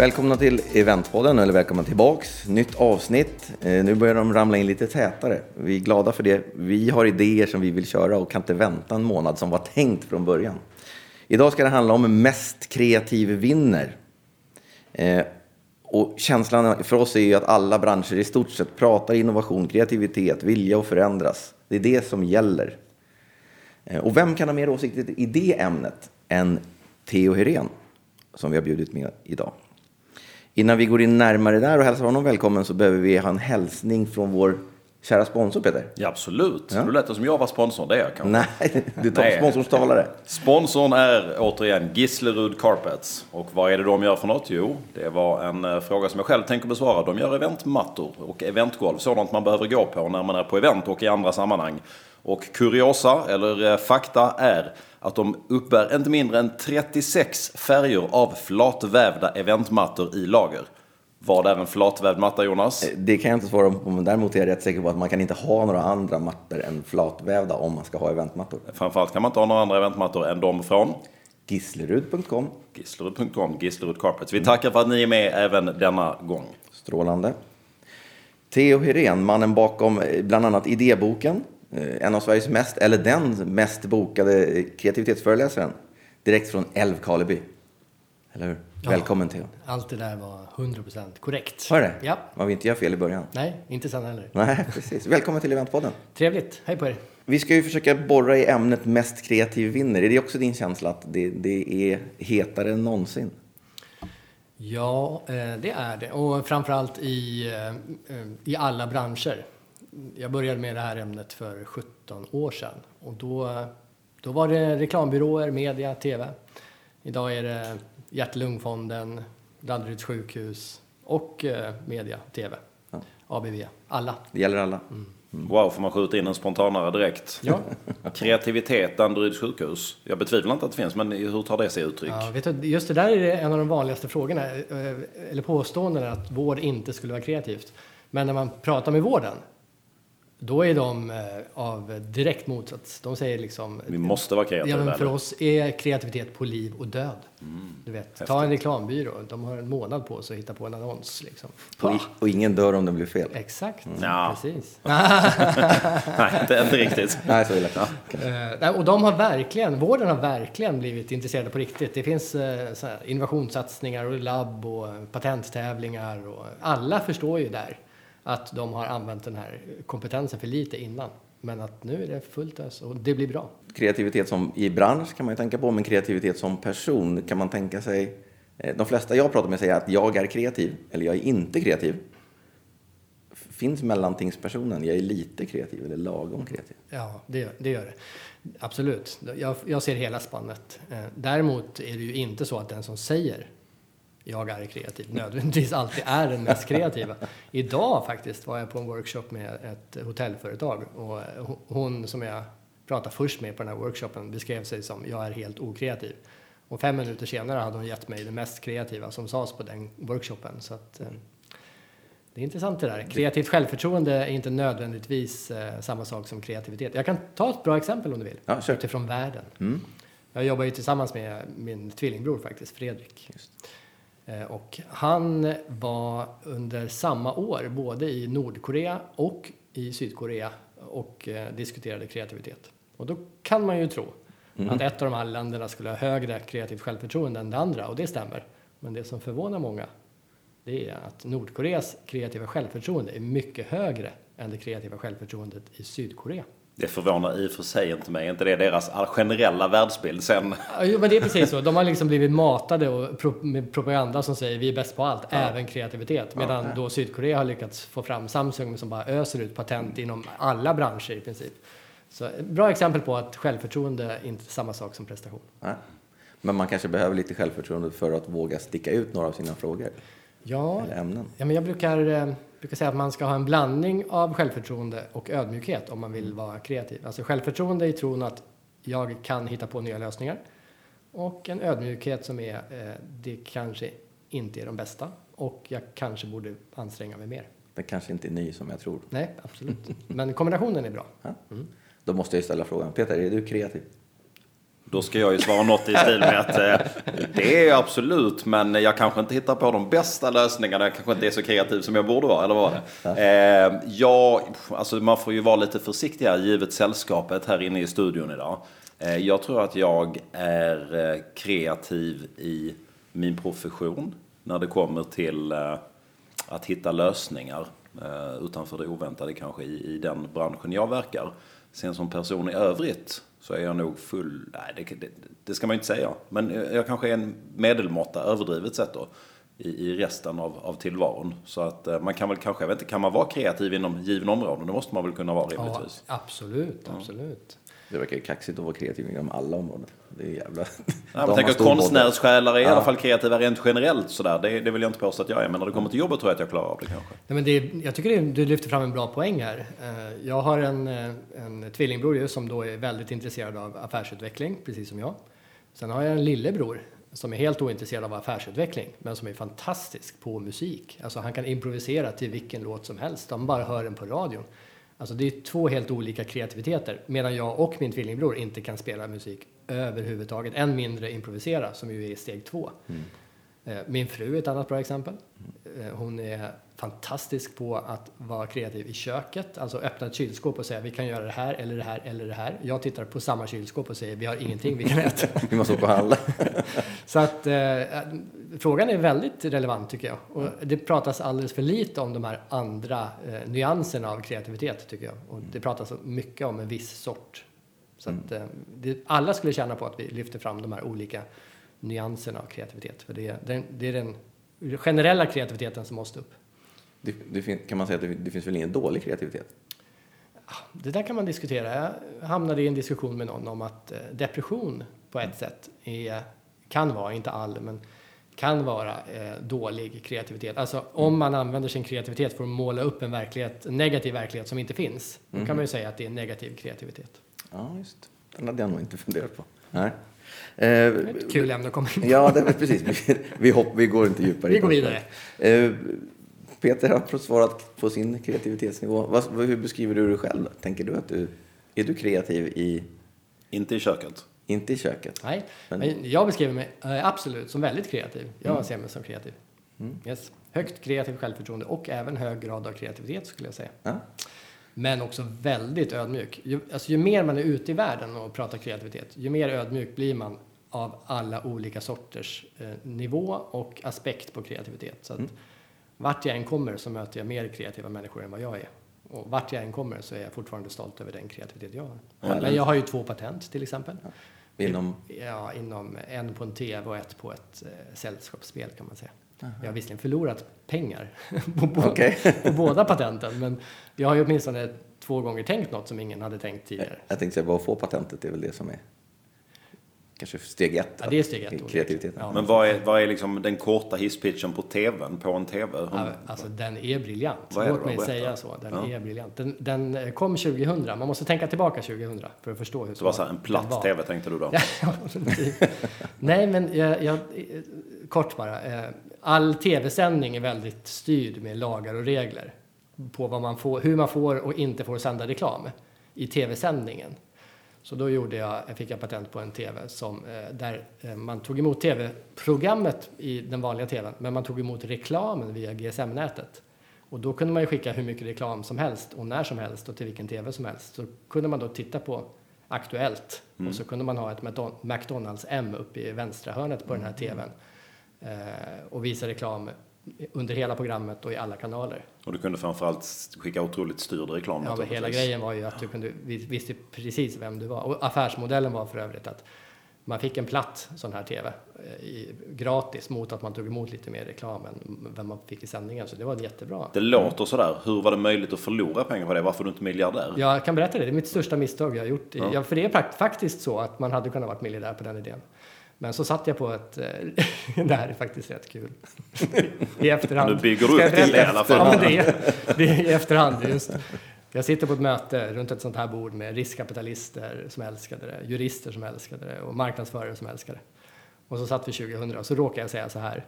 Välkomna till Eventpodden, eller välkomna tillbaks. Nytt avsnitt. Eh, nu börjar de ramla in lite tätare. Vi är glada för det. Vi har idéer som vi vill köra och kan inte vänta en månad som var tänkt från början. Idag ska det handla om mest kreativ vinner. Eh, och känslan för oss är ju att alla branscher i stort sett pratar innovation, kreativitet, vilja att förändras. Det är det som gäller. Eh, och vem kan ha mer åsikter i det ämnet än Theo Hyrén som vi har bjudit med idag? Innan vi går in närmare där och hälsar honom välkommen så behöver vi ha en hälsning från vår kära sponsor Peter. Ja, absolut. Ja. Du lät det som jag var sponsor, det är jag kanske. Nej, du tar sponsorns talare. Sponsorn är återigen Gislerud Carpets. Och vad är det de gör för något? Jo, det var en eh, fråga som jag själv tänker besvara. De gör eventmattor och eventgolv, sådant man behöver gå på när man är på event och i andra sammanhang. Och kuriosa, eller eh, fakta, är att de uppbär inte mindre än 36 färger av flatvävda eventmattor i lager. Vad är en flatvävd matta, Jonas? Eh, det kan jag inte svara på, men däremot är jag rätt säker på att man kan inte ha några andra mattor än flatvävda om man ska ha eventmattor. Framförallt kan man inte ha några andra eventmattor än de från Gislerud.com. Gislerud.com, Gislerud Carpets. Vi tackar för att ni är med även denna gång. Strålande. Theo Hyrén, mannen bakom eh, bland annat idéboken, en av Sveriges mest, eller den mest bokade kreativitetsföreläsaren. Direkt från Älvkarleby. Eller hur? Ja, Välkommen Theo. Allt det där var 100% korrekt. Var det? Ja. Man vill inte göra fel i början. Nej, inte sen heller. Nej, precis. Välkommen till Eventpodden. Trevligt. Hej på er. Vi ska ju försöka borra i ämnet mest kreativ vinner. Är det också din känsla att det, det är hetare än någonsin? Ja, eh, det är det. Och framförallt i, eh, i alla branscher jag började med det här ämnet för 17 år sedan och då, då var det reklambyråer, media, tv. Idag är det Hjärt-Lungfonden, Danderyds sjukhus och eh, media, tv, ja. ABV, alla. Det gäller alla. Mm. Mm. Wow, får man skjuta in en spontanare direkt? Ja. Kreativitet, Danderyds sjukhus. Jag betvivlar inte att det finns, men hur tar det sig uttryck? Ja, vet du, just det där är en av de vanligaste frågorna, eh, eller påståendena, att vård inte skulle vara kreativt. Men när man pratar med vården då är de eh, av direkt motsats. De säger liksom... Vi måste vara kreativa. Ja, men för oss är kreativitet på liv och död. Mm. Du vet, ta en reklambyrå. De har en månad på sig att hitta på en annons. Liksom. Och, och ingen dör om det blir fel. Exakt, mm. ja. precis. Nej, inte, inte riktigt. Nej, så illa. Ja. Uh, och de har verkligen, vården har verkligen blivit intresserade på riktigt. Det finns uh, innovationssatsningar och labb och patenttävlingar. Och alla förstår ju där att de har använt den här kompetensen för lite innan. Men att nu är det fullt ös och det blir bra. Kreativitet som i bransch kan man ju tänka på, men kreativitet som person kan man tänka sig. Eh, de flesta jag pratar med säger att jag är kreativ eller jag är inte kreativ. Finns mellantingspersonen, jag är lite kreativ eller lagom kreativ? Ja, det, det gör det. Absolut. Jag, jag ser hela spannet. Eh, däremot är det ju inte så att den som säger jag är kreativ nödvändigtvis alltid är den mest kreativa. Idag faktiskt var jag på en workshop med ett hotellföretag och hon som jag pratade först med på den här workshopen beskrev sig som jag är helt okreativ. Och fem minuter senare hade hon gett mig det mest kreativa som sades på den workshopen. Så att, eh, det är intressant det där. Kreativt självförtroende är inte nödvändigtvis eh, samma sak som kreativitet. Jag kan ta ett bra exempel om du vill, ja, utifrån världen. Mm. Jag jobbar ju tillsammans med min tvillingbror faktiskt, Fredrik. Just. Eh, och han var under samma år både i Nordkorea och i Sydkorea och eh, diskuterade kreativitet. Och då kan man ju tro mm. att ett av de här länderna skulle ha högre kreativt självförtroende än det andra och det stämmer. Men det som förvånar många det är att Nordkoreas kreativa självförtroende är mycket högre än det kreativa självförtroendet i Sydkorea. Det förvånar i och för sig inte mig. inte det deras generella världsbild sen? Jo, men det är precis så. De har liksom blivit matade och med propaganda som säger vi är bäst på allt, ja. även kreativitet. Medan ja. då Sydkorea har lyckats få fram Samsung som bara öser ut patent inom alla branscher i princip. Så bra exempel på att självförtroende är inte är samma sak som prestation. Ja. Men man kanske behöver lite självförtroende för att våga sticka ut några av sina frågor? Ja, eller ämnen. ja men jag brukar eh, brukar säga att man ska ha en blandning av självförtroende och ödmjukhet om man vill mm. vara kreativ. Alltså självförtroende i tron att jag kan hitta på nya lösningar och en ödmjukhet som är eh, det kanske inte är de bästa och jag kanske borde anstränga mig mer. Det kanske inte är ny som jag tror. Nej, absolut. Men kombinationen är bra. Ja. Mm. Då måste jag ställa frågan. Peter, är du kreativ? Då ska jag ju svara något i stil med att eh, det är absolut, men jag kanske inte hittar på de bästa lösningarna. Jag kanske inte är så kreativ som jag borde vara, eller vad var det? Eh, ja, alltså man får ju vara lite försiktig här, givet sällskapet här inne i studion idag. Eh, jag tror att jag är eh, kreativ i min profession när det kommer till eh, att hitta lösningar eh, utanför det oväntade kanske i, i den branschen jag verkar. Sen som person i övrigt så är jag nog full, nej det, det, det ska man ju inte säga, men jag kanske är en medelmåtta, överdrivet sett då, i, i resten av, av tillvaron. Så att eh, man kan väl kanske, jag vet inte, kan man vara kreativ inom givna områden? Det måste man väl kunna vara rimligtvis. Ja, absolut, absolut. Det verkar ju kaxigt att vara kreativ inom alla områden. Det är jävla... Ja, jag tänker konstnärssjälar är i alla fall kreativa rent generellt sådär. Det, det vill jag inte påstå att jag är, men när det kommer till jobbet tror jag att jag klarar av det kanske. Nej, men det, jag tycker det, du lyfter fram en bra poäng här. Eh, Jag har en, eh, en tvillingbror ju som då är väldigt intresserad av affärsutveckling, precis som jag. Sen har jag en lillebror som är helt ointresserad av affärsutveckling, men som är fantastisk på musik. Alltså han kan improvisera till vilken låt som helst, om man bara hör den på radion. Alltså det är två helt olika kreativiteter, medan jag och min tvillingbror inte kan spela musik överhuvudtaget, än mindre improvisera, som ju är steg två. Eh, Min fru är ett annat bra exempel. Eh, Hon är fantastisk på att vara kreativ i köket, alltså öppna ett kylskåp och säga vi kan göra det här eller det här eller det här. Jag tittar på samma kylskåp och säger vi har ingenting vi kan äta. Vi måste och handla. Så att eh, frågan är väldigt relevant tycker jag. Och det pratas alldeles för lite om de här andra eh, nyanserna av kreativitet tycker jag. Och det pratas mycket om en viss sort. Så att eh, det, alla skulle tjäna på att vi lyfter fram de här olika nyanserna av kreativitet. För det, det, det är den generella kreativiteten som måste upp. Det, det kan man säga att det, det finns väl ingen dålig kreativitet? Det där kan man diskutera. Jag hamnade i en diskussion med någon om att eh, depression på ett sätt är, kan vara, inte all, men kan vara eh, dålig kreativitet. Alltså om man använder sin kreativitet för att måla upp en verklighet, en negativ verklighet som inte finns, då kan man ju säga att det är negativ kreativitet. Ja, just. Den hade jag nog inte funderat på. Nej. Eh, Ett kul ämne att komma in på. Ja, det precis. Vi, vi, hopp, vi går inte djupare. Vi går det. Eh, Peter har svarat på sin kreativitetsnivå. Vad, hur beskriver du dig själv? Tänker du att du är du kreativ i, Inte i köket. inte i köket? Nej, Men- jag beskriver mig eh, absolut som väldigt kreativ. Jag Mm. ser mig som kreativ. Yes. Högt kreativt självförtroende och även hög grad av kreativitet skulle jag säga. Ja. Men också väldigt ödmjuk. Ju, alltså, ju mer man är ute i världen och pratar kreativitet, ju mer ödmjuk blir man av alla olika sorters eh, nivå och aspekt på kreativitet. Så att Mm. Vart jag än kommer så möter jag mer kreativa människor än vad jag är. Och vart jag än kommer så är jag fortfarande stolt över den kreativitet jag har. Men jag har ju två patent till exempel. Inom, Ja, inom en på en tv och ett på ett eh, sällskapsspel kan man säga. Jag har visserligen förlorat pengar på, Okej. på båda patenten, men jag har ju åtminstone två gånger tänkt något som ingen hade tänkt tidigare. jag tänkte säga, bara att få patentet är väl det som är kanske steg ett. Ja, det är steg ett. Kreativiteten. Ja. Men vad är, vad är liksom den korta hisspitchen på tvn, på en tv? Ja, Alltså den är briljant. Vad är det Låt då? mig säga så. Den Ja. är briljant. Den, den kom 2000. Man måste tänka tillbaka 2000 för att förstå hur Det var så här, en den platt var. tv tänkte du då? Nej, men jag, jag, kort bara. eh, All tv-sändning är väldigt styrd med lagar och regler på vad man får, hur man får och inte får sända reklam i tv-sändningen. Så då gjorde jag, fick jag patent på en tv som, eh, där eh, man tog emot tv-programmet i den vanliga tvn, men man tog emot reklamen via GSM-nätet. Och då kunde man ju skicka hur mycket reklam som helst och när som helst och till vilken tv som helst. Så kunde man då titta på Aktuellt och så kunde man ha ett McDon- McDonalds M uppe i vänstra hörnet på den här tvn eh, och visa reklam under hela programmet och i alla kanaler. Och du kunde framförallt skicka otroligt styrd reklam. Ja, men hela grejen var ju att du kunde, vi visste precis vem du var. Och affärsmodellen var för övrigt att man fick en platt sån här tv eh, i, gratis mot att man tog emot lite mer reklam än vem man fick i sändningen. Så det var jättebra. Det låter sådär. Hur var det möjligt att förlora pengar på det? Varför är du inte miljardär? Jag kan berätta det, det är mitt största misstag jag har gjort. Ja. Ja. för det är faktiskt så att man hade kunnat vara miljardär på den idén. Men så satt jag på ett... eh, det här är faktiskt rätt kul. I efterhand. Bygger du jag upp till det i alla fall. Ja, men det, är, det är i efterhand. Just. Jag sitter på ett möte runt ett sånt här bord med riskkapitalister som älskade det, jurister som älskade det och marknadsförare som älskade det. Och så satt vi 2000 och så råkade jag säga så här.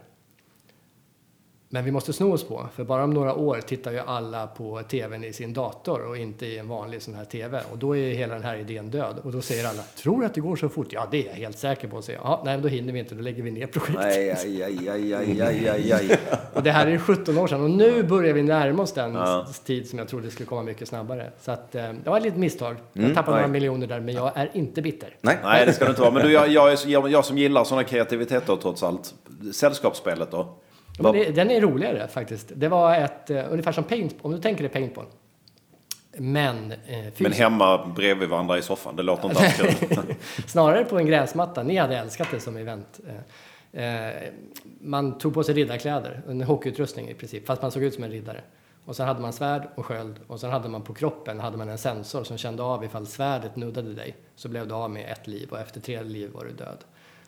Men vi måste sno oss på, för bara om några år tittar ju alla på tvn i sin dator och inte i en vanlig sån här tv. Och då är hela den här idén död. Och då säger alla, tror du att det går så fort? Ja, det är jag helt säker på. att säga. Ja, nej, då hinner vi inte, då lägger vi ner projektet. Aj, aj, aj, aj, aj, aj, aj. Och det här är 17 år sedan och nu börjar vi närma oss den Ja. tid som jag trodde skulle komma mycket snabbare. Så att, eh, det var ett litet misstag. Jag tappade Nej. några miljoner där, men jag är inte bitter. Nej, Nej, det ska det inte vara. Men du, jag, jag, jag, jag som gillar sådana kreativiteter trots allt. Sällskapsspelet då? Men det, den är roligare faktiskt. Det var ett, eh, ungefär som paint, om du tänker dig paintball. Men, eh, Men hemma bredvid varandra i soffan, det låter inte alls kul. Snarare på en gräsmatta. Ni hade älskat det som event. Eh, eh, Man tog på sig riddarkläder, en hockeyutrustning i princip, fast man såg ut som en riddare. Och sen hade man svärd och sköld och sen hade man på kroppen hade man en sensor som kände av ifall svärdet nuddade dig så blev du av med ett liv och efter tre liv var du död.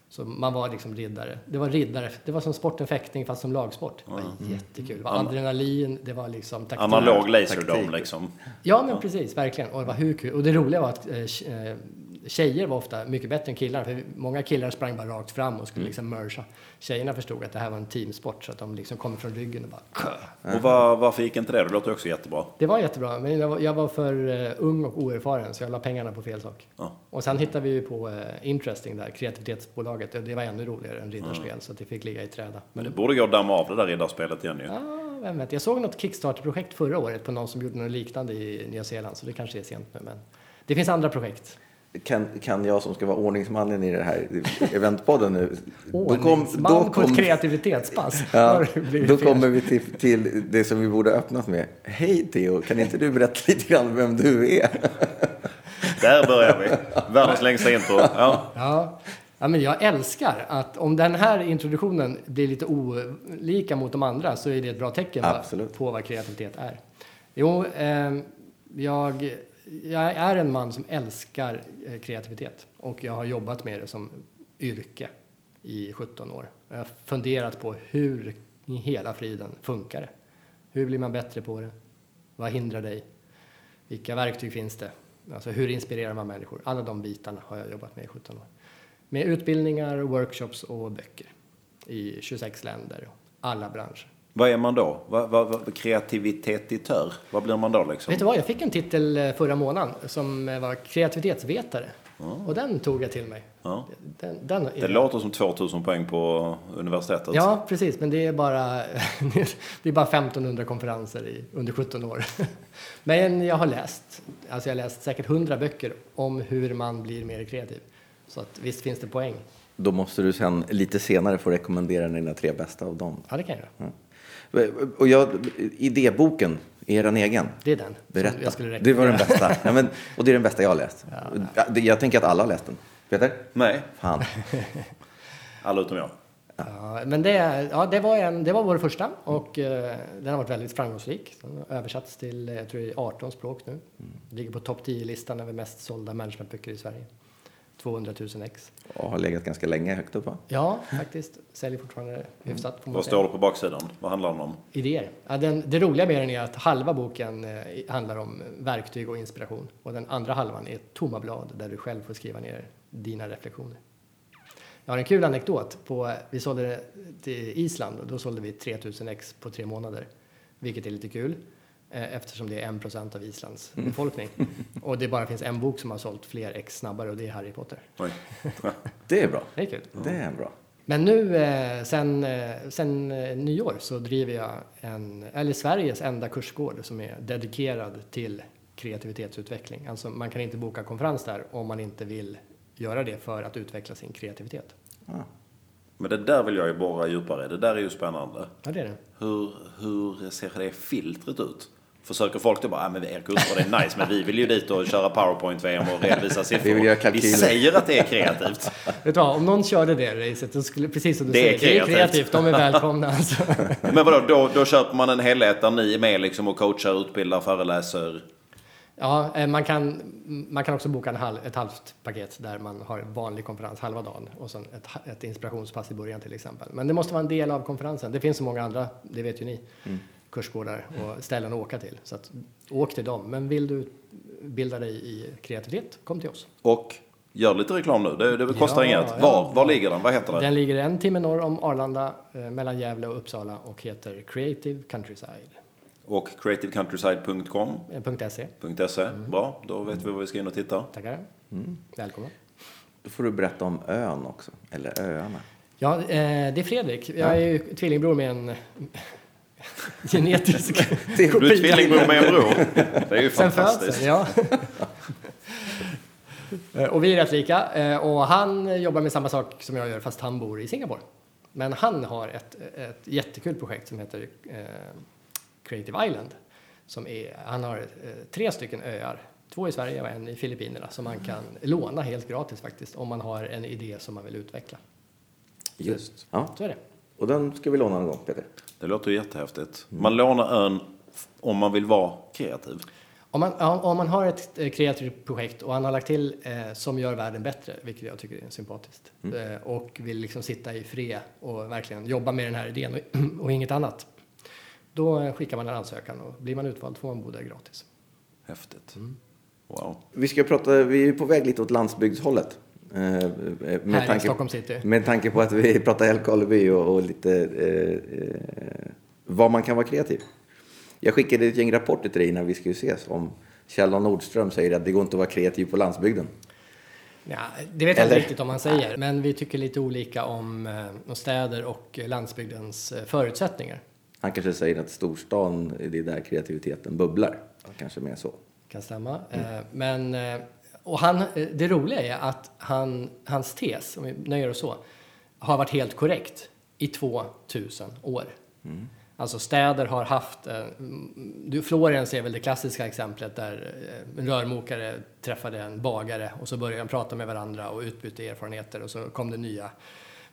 Så man var liksom riddare. Det var riddare, det var som sporten fäktning fast som lagsport. Det var jättekul. Det var adrenalin, det var liksom taktik. Analog laserdome liksom. Ja, men precis, verkligen. Och det var hur kul. Och det roliga var att eh, eh, tjejer var ofta mycket bättre än killar. För många killar sprang bara rakt fram och skulle liksom mergea. Tjejerna förstod att det här var en teamsport så att de liksom kom från ryggen och bara Kö! Och var, varför gick inte det? Det låter också jättebra. Det var jättebra, men jag var, jag var för eh, ung och oerfaren så jag la pengarna på fel sak. Ja. Och sen hittade vi ju på eh, Interesting där, kreativitetsbolaget. Och Det var ännu roligare än riddarspel så att det fick ligga i träda. Men det borde gå att damma av det där riddarspelet igen ju. Ja, vem vet. Jag såg något Kickstarter-projekt förra året på någon som gjorde något liknande i Nya Zeeland så det kanske är sent nu. Men det finns andra projekt. Kan, kan jag som ska vara ordningsmannen i det här eventpodden nu. Ordningsman på ett kreativitetspass. Ja, då fel? kommer vi till, till det som vi borde ha öppnat med. Hej Theo, kan inte du berätta lite grann vem du är? Där börjar vi. Världens längsta intro. Ja. Ja. ja, men jag älskar att om den här introduktionen blir lite olika mot de andra så är det ett bra tecken Absolut. på vad kreativitet är. Jo, ehm, jag, jag är en man som älskar eh, kreativitet och jag har jobbat med det som yrke i 17 år. Jag har funderat på hur i hela friden funkar det? Hur blir man bättre på det? Vad hindrar dig? Vilka verktyg finns det? Alltså hur inspirerar man människor? Alla de bitarna har jag jobbat med i 17 år. Med utbildningar, workshops och böcker i 26 länder och alla branscher. Vad är man då? Vad, vad, vad, kreativitetsitör? Vad blir man då liksom? Vet du vad, jag fick en titel eh, förra månaden som eh, var kreativitetsvetare. Och den tog jag till mig. Ja. Den, den Det låter som 2000 poäng på universitetet. Ja, precis. Men det är bara, det är bara 1500 konferenser i, under 17 år. Men jag har läst, alltså jag har läst säkert 100 böcker om hur man blir mer kreativ. Så att visst finns det poäng. Då måste du sen lite senare få rekommendera dina tre bästa av dem. Ja, det kan jag göra. Och jag, idéboken, är den egen? Det är den Berätta. jag skulle det var den bästa. Ja, men, och det är den bästa jag har läst. Ja, det- Jag tänker att alla har läst den. Peter? Nej, Fan. alla utom jag. Ja, men det, ja, det, var en, det var vår första och eh, den har varit väldigt framgångsrik. Den har översatts till eh, jag tror det är 18 språk nu. Ligger på topp 10-listan över mest sålda managementböcker i Sverige. 200 000 ex. Och har legat ganska länge högt upp va? Ja, faktiskt. Säljer fortfarande hyfsat. man Vad står det på baksidan? Vad handlar den om? Idéer. Ja, den, det roliga med den är att halva boken eh, handlar om verktyg och inspiration. Och den andra halvan är tomma blad där du själv får skriva ner dina reflektioner. Jag har en kul anekdot. På, vi sålde det till Island och då sålde vi 3000 ex på tre månader. Vilket är lite kul eh, eftersom det är en procent av Islands befolkning. Och det bara finns en bok som har sålt fler ex snabbare och det är Harry Potter. Oj. Det är bra. Det är kul. Det är bra. Men nu eh, sen, eh, sen eh, nyår så driver jag en, eller Sveriges enda kursgård som är dedikerad till kreativitetsutveckling. Alltså man kan inte boka konferens där om man inte vill göra det för att utveckla sin kreativitet. Men det där vill jag ju borra djupare. Det där är ju spännande. Ja, det är det. Hur, hur ser det filtret ut? Försöker folk då bara, ah, men er kurser det är nice, men vi vill ju dit och köra powerpoint-VM och redovisa siffror. Vi vi säger att det är kreativt. Vet du vad, om någon körde det racet, då skulle, precis som du Det är säger, det är kreativt. de är välkomna. Alltså. Men vadå, då, då köper man en helhet där ni är med liksom och coachar, utbildar, föreläser. Ja, eh, man kan, man kan också boka en halv, ett halvt paket där man har en vanlig konferens halva dagen och sen ett, ett inspirationspass i början till exempel. Men det måste vara en del av konferensen. Det finns så många andra, det vet ju ni, kursgårdar och ställen att åka till. Så att, åk till dem. Men vill du bilda dig i kreativitet, kom till oss. Och Gör lite reklam nu, det, det kostar Ja, inget. ja. Var, var ligger den? Vad heter den? Den ligger en timme norr om Arlanda, eh, mellan Gävle och Uppsala och heter Creative Countryside. Och creativecountryside.com Eh, .se. .se. Bra, då vet vi var vi ska in och titta. Tackar. Välkommen. Då får du berätta om ön också, eller öarna. Ja, eh, det är Fredrik. Jag är ju tvillingbror med en genetisk Du är kopia. tvillingbror med en bror. Det är ju Sen fantastiskt. födseln, ja. Eh, och vi är rätt lika. eh, Och han jobbar med samma sak som jag gör fast han bor i Singapore. Men han har ett, ett jättekul projekt som heter eh, Creative Island. Som är, han har eh, tre stycken öar, två i Sverige och en i Filippinerna som man kan låna helt gratis faktiskt om man har en idé som man vill utveckla. Just. Ja. Så är det. Och den ska vi låna någon gång, Peter. Det låter ju jättehäftigt. Man lånar ön om man vill vara kreativ. Om man, om man har ett eh, kreativt projekt och han har lagt till eh, som gör världen bättre, vilket jag tycker är sympatiskt, eh, och vill liksom sitta i fred och verkligen jobba med den här idén och, och inget annat, då skickar man en ansökan och blir man utvald får man bo där gratis. Häftigt. Mm. Wow. Vi ska prata, vi är på väg lite åt landsbygdshållet. Eh, Med Här i Stockholm city. Med tanke på att vi pratar Älvkarleby och, och lite eh, eh, vad man kan vara kreativ. Jag skickade ett gäng rapporter till dig när vi skulle ses om Kjell Nordström säger att det går inte att vara kreativ på landsbygden. Ja, det vet jag inte riktigt om man säger, men vi tycker lite olika om, eh, om städer och eh, landsbygdens eh, förutsättningar. Han kanske säger att storstan, det är där kreativiteten bubblar. Kanske mer så. kan stämma. Eh, Men, eh, och han, eh, det roliga är att han, hans tes, om vi nöjer oss så, har varit helt korrekt i 2000 år. Alltså städer har haft, eh, mm, du, Florens är väl det klassiska exemplet där eh, en rörmokare träffade en bagare och så började de prata med varandra och utbytte erfarenheter och så kom det nya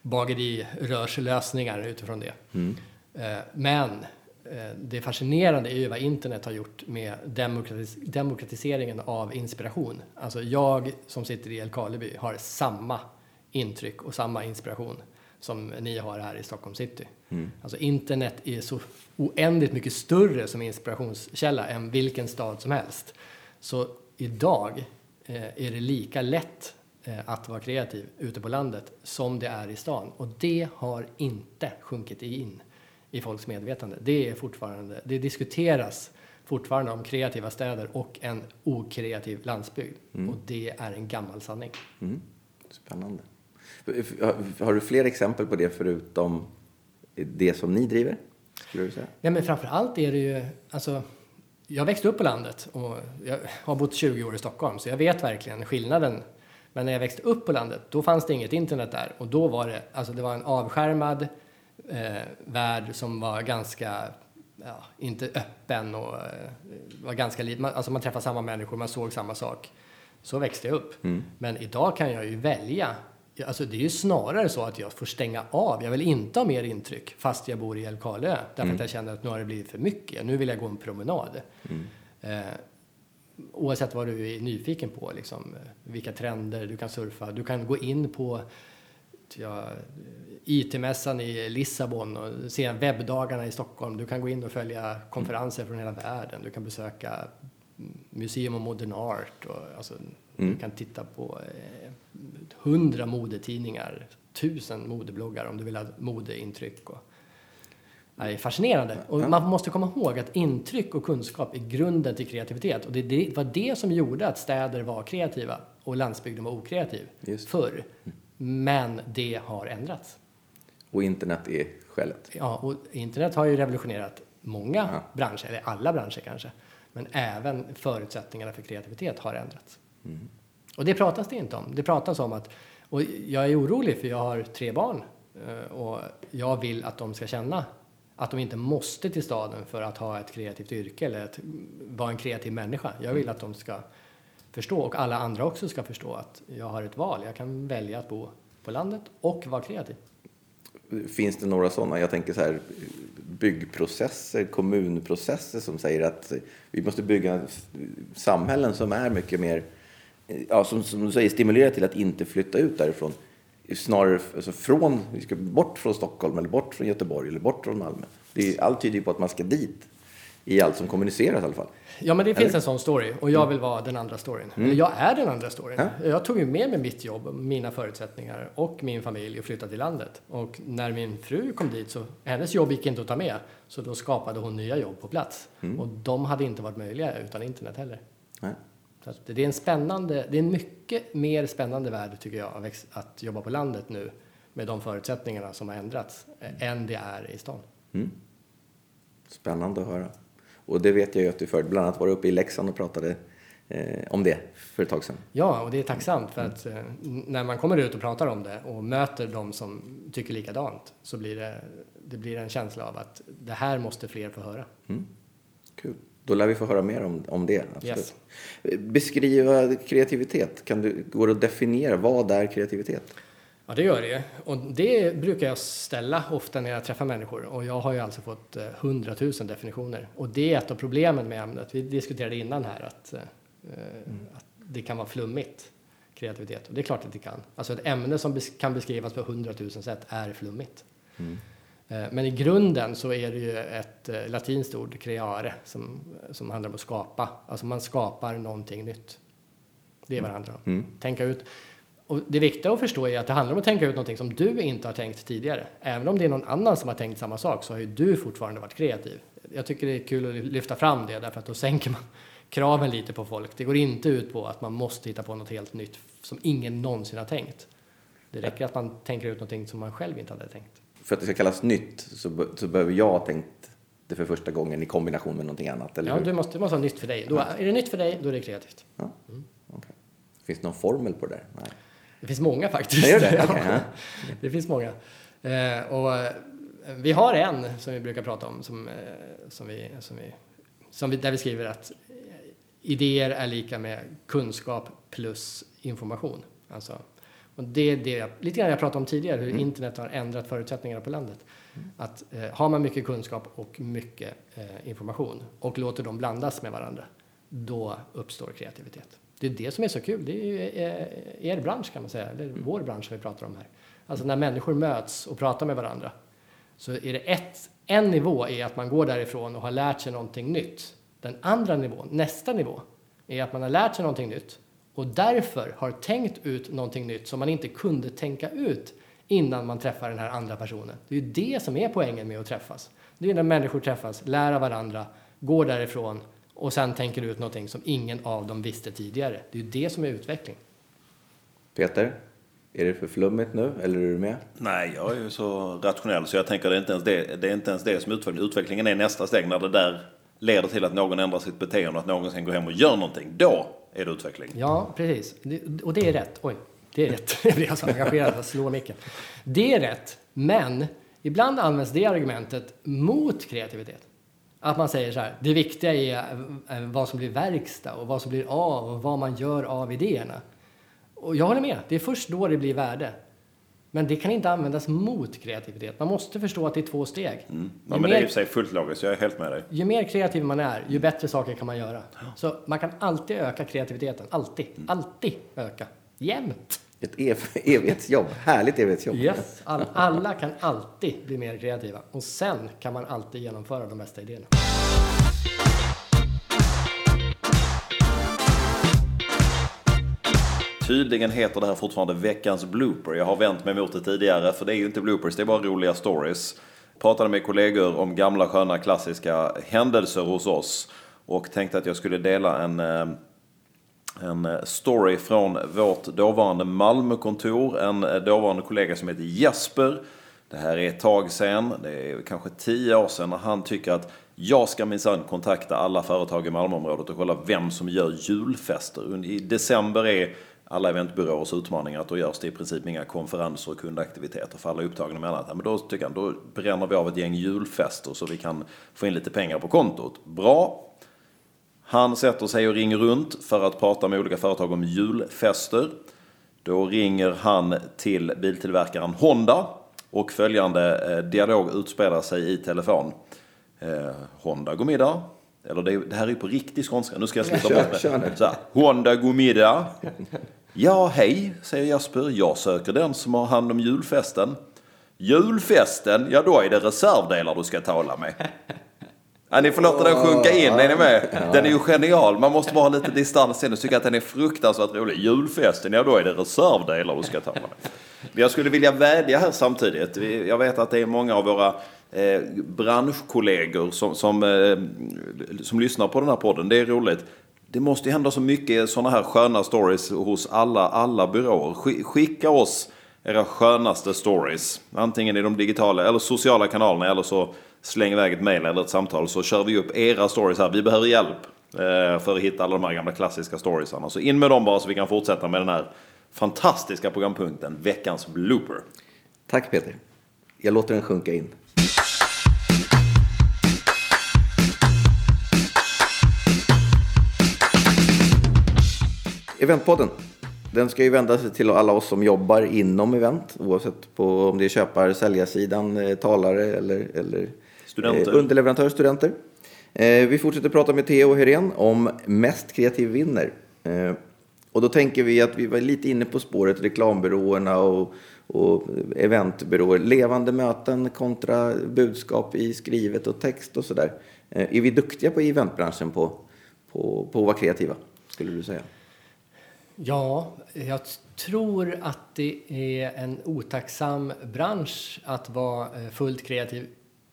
bagerirörslösningar utifrån det. Eh, Men det fascinerande är ju vad internet har gjort med demokratis demokratiseringen av inspiration. Alltså jag som sitter i Älvkarleby har samma intryck och samma inspiration som ni har här i Stockholm city. Alltså internet är så oändligt mycket större som inspirationskälla än vilken stad som helst. Så idag eh, är det lika lätt eh, att vara kreativ ute på landet som det är i stan. Och det har inte sjunkit in i folks medvetande. Det är fortfarande, det diskuteras fortfarande om kreativa städer och en okreativ landsbygd. Och det är en gammal sanning. Mm. Spännande. Har- du fler exempel på det förutom det som ni driver? Skulle du säga? Nej, men framför allt är det ju, alltså, jag växte upp på landet och jag har bott 20 år i Stockholm, så jag vet verkligen skillnaden. Men när jag växte upp på landet, då fanns det inget internet där och då var det, alltså det var en avskärmad eh, värld som var ganska, ja, inte öppen och eh, var ganska liten. Alltså man träffade samma människor, man såg samma sak. Så växte jag upp. Men idag kan jag ju välja. Alltså det är ju snarare så att jag får stänga av. Jag vill inte ha mer intryck fast jag bor i Älvkarleö. Därför att jag känner att nu har det blivit för mycket. Nu vill jag gå en promenad. Eh, oavsett vad du är nyfiken på, liksom, eh, vilka trender du kan surfa. Du kan gå in på ja, IT-mässan i Lissabon och se webbdagarna i Stockholm. Du kan gå in och följa konferenser från hela världen. Du kan besöka Museum of Modern Art. Och, alltså, Du kan titta på eh, hundra modetidningar, tusen modebloggar om du vill ha modeintryck. Och, det är fascinerande. Och man måste komma ihåg att intryck och kunskap är grunden till kreativitet. Och det, det var det som gjorde att städer var kreativa och landsbygden var okreativ Just. förr. Men det har ändrats. Och internet är skälet. Ja, och internet har ju revolutionerat många Ja. branscher, eller alla branscher kanske. Men även förutsättningarna för kreativitet har ändrats. Och det pratas det inte om. Det pratas om att, och jag är orolig för jag har tre barn eh, och jag vill att de ska känna att de inte måste till staden för att ha ett kreativt yrke eller att vara en kreativ människa. Jag vill att de ska förstå och alla andra också ska förstå att jag har ett val. Jag kan välja att bo på landet och vara kreativ. Finns det några sådana? Jag tänker så här, byggprocesser, kommunprocesser som säger att vi måste bygga samhällen som är mycket mer, ja, som, som du säger, stimulerar till att inte flytta ut därifrån. Snarare alltså från, vi ska bort från Stockholm eller bort från Göteborg eller bort från Malmö. Det är, allt tyder ju på att man ska dit i allt som kommuniceras i alla fall. Ja, men det finns en sån story och jag vill vara den andra storyn. Eller jag är den andra storyn. Jag tog ju med mig mitt jobb, mina förutsättningar och min familj och flyttade till landet. Och när min fru kom dit så, hennes jobb gick inte att ta med. Så då skapade hon nya jobb på plats. Och de hade inte varit möjliga utan internet heller. Nej. Så det är en spännande, det är en mycket mer spännande värld tycker jag att jobba på landet nu med de förutsättningarna som har ändrats eh, än det är i stan. Spännande att höra. Och det vet jag ju att du för, bland annat var uppe i Leksand och pratade eh, om det för ett tag sedan. Ja, och det är tacksamt för att eh, när man kommer ut och pratar om det och möter de som tycker likadant så blir det, det blir en känsla av att det här måste fler få höra. Kul. Då lär vi få höra mer om, om det. Absolut. Yes. Beskriva kreativitet. Kan du, går det att definiera vad är kreativitet? Ja, det gör det. Och det brukar jag ställa ofta när jag träffar människor. Och jag har ju alltså fått eh, 100 000 definitioner. Och det är ett av problemen med ämnet. Vi diskuterade innan här att, eh, att det kan vara flummigt, kreativitet. Och det är klart att det kan. Alltså ett ämne som kan beskrivas på 100 000 sätt är flummigt. Eh, Men i grunden så är det ju ett latinskt ord, creare, som, som handlar om att skapa. Alltså man skapar någonting nytt. Det är vad det handlar om. Tänka ut. Och det viktiga att förstå är att det handlar om att tänka ut någonting som du inte har tänkt tidigare. Även om det är någon annan som har tänkt samma sak så har ju du fortfarande varit kreativ. Jag tycker det är kul att lyfta fram det därför att då sänker man kraven lite på folk. Det går inte ut på att man måste hitta på något helt nytt som ingen någonsin har tänkt. Det räcker att man tänker ut någonting som man själv inte hade tänkt. För att det ska kallas nytt så, så behöver jag ha tänkt det för första gången i kombination med någonting annat, eller Ja, hur? du måste, det måste vara nytt för dig. Då, är det nytt för dig, då är det kreativt. Ja. okej. Finns det någon formel på det där? Nej. Det finns många faktiskt. Det? Ja. Okej, ja. Det finns många. Eh, och eh, vi har en som vi brukar prata om som, eh, som, vi, som, vi, som vi, där vi skriver att idéer är lika med kunskap plus information. Alltså, och det är det jag, lite grann jag pratade om tidigare, hur internet har ändrat förutsättningarna på landet. Att eh, har man mycket kunskap och mycket eh, information och låter dem blandas med varandra, då uppstår kreativitet. Det är det som är så kul. Det är ju eh, er bransch kan man säga, eller vår bransch som vi pratar om här. Alltså när människor möts och pratar med varandra så är det ett, en nivå är att man går därifrån och har lärt sig någonting nytt. Den andra nivån, nästa nivå, är att man har lärt sig någonting nytt och därför har tänkt ut någonting nytt som man inte kunde tänka ut innan man träffar den här andra personen. Det är ju det som är poängen med att träffas. Det är när människor träffas, lär av varandra, går därifrån och sen tänker ut någonting som ingen av dem visste tidigare. Det är ju det som är utveckling. Peter, är det för flummigt nu, eller är du med? Nej, jag är ju så rationell så jag tänker det är inte ens det, det, är inte ens det som är utveckling. Utvecklingen är nästa steg när det där leder till att någon ändrar sitt beteende och att någon sen går hem och gör någonting. Då är det utveckling. Ja, precis. Och det är rätt. Oj, det är rätt. Jag blir så engagerad, jag slår micken. Det är rätt, men ibland används det argumentet mot kreativitet. Att man säger så här, det viktiga är eh, vad som blir verkstad och vad som blir av och vad man gör av idéerna. Och jag håller med, det är först då det blir värde. Men det kan inte användas mot kreativitet. Man måste förstå att det är två steg. Ja, Ju men det är i mer- sig fullt logiskt, jag är helt med dig. ju mer kreativ man är, ju bättre saker kan man göra. Så man kan alltid öka kreativiteten. Alltid. Alltid öka. Jämt. Ett ev evighetsjobb. Härligt evighetsjobb. Yes. All, alla kan alltid bli mer kreativa. Och sen kan man alltid genomföra de bästa idéerna. Tydligen heter det här fortfarande veckans blooper. Jag har vänt mig mot det tidigare, för det är ju inte bloopers, det är bara roliga stories. Pratade med kollegor om gamla sköna klassiska händelser hos oss och tänkte att jag skulle dela en, eh, en eh, story från vårt dåvarande Malmökontor. En eh, dåvarande kollega som heter Jesper. Det här är ett tag sedan, det är kanske tio år sedan, när han tycker att jag ska minsann kontakta alla företag i Malmöområdet och kolla vem som gör julfester. I december är alla eventbyråers utmaningar att då görs det i princip inga konferenser och kundaktiviteter för alla är upptagna med annat. Men då tycker han, då bränner vi av ett gäng julfester så vi kan få in lite pengar på kontot. Bra, han sätter sig och ringer runt för att prata med olika företag om julfester. Då ringer han till biltillverkaren Honda och följande eh, dialog utspelar sig i telefon. Eh, Honda god middag. Eller det, det här är ju på riktig skånska, nu ska jag sluta Kör, bort kör nu. det. Honda god middag. Ja, hej, säger Jasper. Jag söker den som har hand om julfesten. Julfesten? Ja, då är det reservdelar du ska tala med. Ja, ni får låta den sjunka in, är ni med? Den är ju genial, man måste bara ha lite distans till den. tycker att den är fruktansvärt rolig. Julfesten, ja då är det reservdelar du ska ta med. Jag skulle vilja vädja här samtidigt. Jag vet att det är många av våra eh, branschkollegor som, som, eh, som lyssnar på den här podden. Det är roligt. Det måste ju hända så mycket sådana här sköna stories hos alla, alla byråer. Skicka oss era skönaste stories. Antingen i de digitala eller sociala kanalerna eller så släng iväg ett mail eller ett samtal så kör vi upp era stories här. Vi behöver hjälp eh, för att hitta alla de här gamla klassiska storiesarna. Så in med dem bara så vi kan fortsätta med den här fantastiska programpunkten Veckans blooper. Tack Peter. Jag låter den sjunka in. Eventpodden. Den ska ju vända sig till alla oss som jobbar inom event, oavsett på om det är köpar, säljarsidan, eh, talare eller, eller studenter. Eh, underleverantörer, studenter. Eh, vi fortsätter prata med Theo Herén om Mest kreativ vinner. Eh, och då tänker vi att vi var lite inne på spåret reklambyråerna och, och eventbyråer. Levande möten kontra budskap i skrivet och text och sådär. Är vi duktiga på eventbranschen på, på, på att vara kreativa, skulle du säga? Ja, jag tror att det är en otacksam bransch att vara fullt kreativ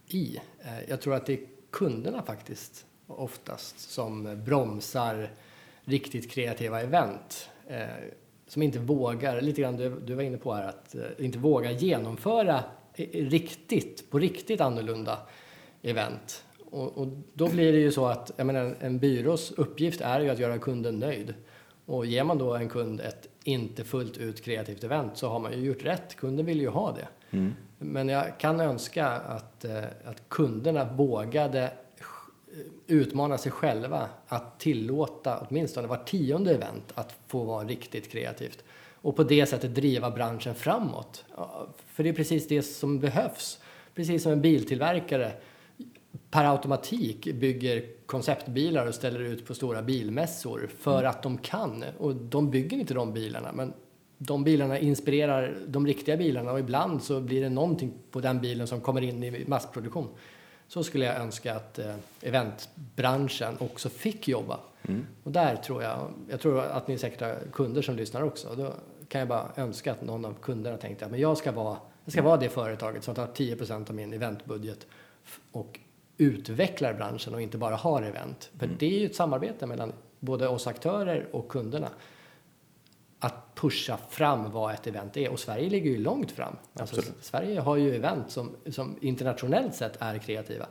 i. Eh, jag tror att det är kunderna faktiskt oftast som bromsar riktigt kreativa event. Eh, som inte vågar, lite grann du, du var inne på här, att eh, inte våga genomföra riktigt, på riktigt annorlunda event. Och, och, då blir det ju så att jag menar, en byrås uppgift är ju att göra kunden nöjd. Och ger man då en kund ett inte fullt ut kreativt event så har man ju gjort rätt. Kunden vill ju ha det. Mm. Men jag kan önska att, eh, att kunderna vågade utmana sig själva att tillåta åtminstone var tionde event att få vara riktigt kreativt och på det sättet driva branschen framåt. För det är precis det som behövs. Precis som en biltillverkare per automatik bygger konceptbilar och ställer ut på stora bilmässor för att de kan. Och de bygger inte de bilarna, men de bilarna inspirerar de riktiga bilarna och ibland så blir det någonting på den bilen som kommer in i massproduktion så skulle jag önska att eh, eventbranschen också fick jobba. Mm. Och där tror jag, jag tror att ni säkert har kunder som lyssnar också. Då kan jag bara önska att någon av kunderna tänkte att jag ska vara, jag ska vara det företaget som tar 10% av min eventbudget och utvecklar branschen och inte bara har event. För mm. det är ju ett samarbete mellan både oss aktörer och kunderna att pusha fram vad ett event är. Och Sverige ligger ju långt fram. Alltså, Sverige har ju event som, som internationellt sett är kreativa.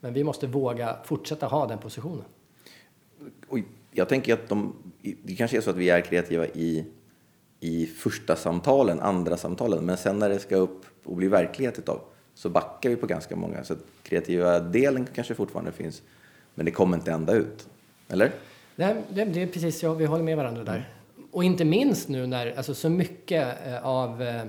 Men vi måste våga fortsätta ha den positionen. Och jag tänker att de, det kanske är så att vi är kreativa i, i första samtalen, andra samtalen, men sen när det ska upp och bli verklighet utav så backar vi på ganska många. Så kreativa delen kanske fortfarande finns, men det kommer inte ända ut. Eller? Det, det, det är precis, ja, vi håller med varandra där. Och inte minst nu när alltså, så mycket eh, av eh,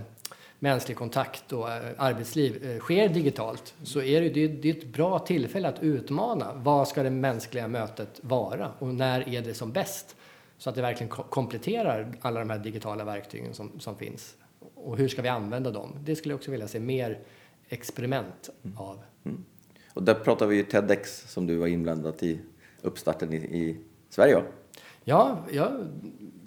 mänsklig kontakt och eh, arbetsliv sker digitalt så är det, det är ett bra tillfälle att utmana. Vad ska det mänskliga mötet vara och när är det som bäst? Så att det verkligen kompletterar alla de här digitala verktygen som, som finns. Och hur ska vi använda dem? Det skulle jag också vilja se mer experiment mm. av. Mm. Och där pratar vi ju TEDx som du var inblandad i uppstarten i, i Sverige? Ja,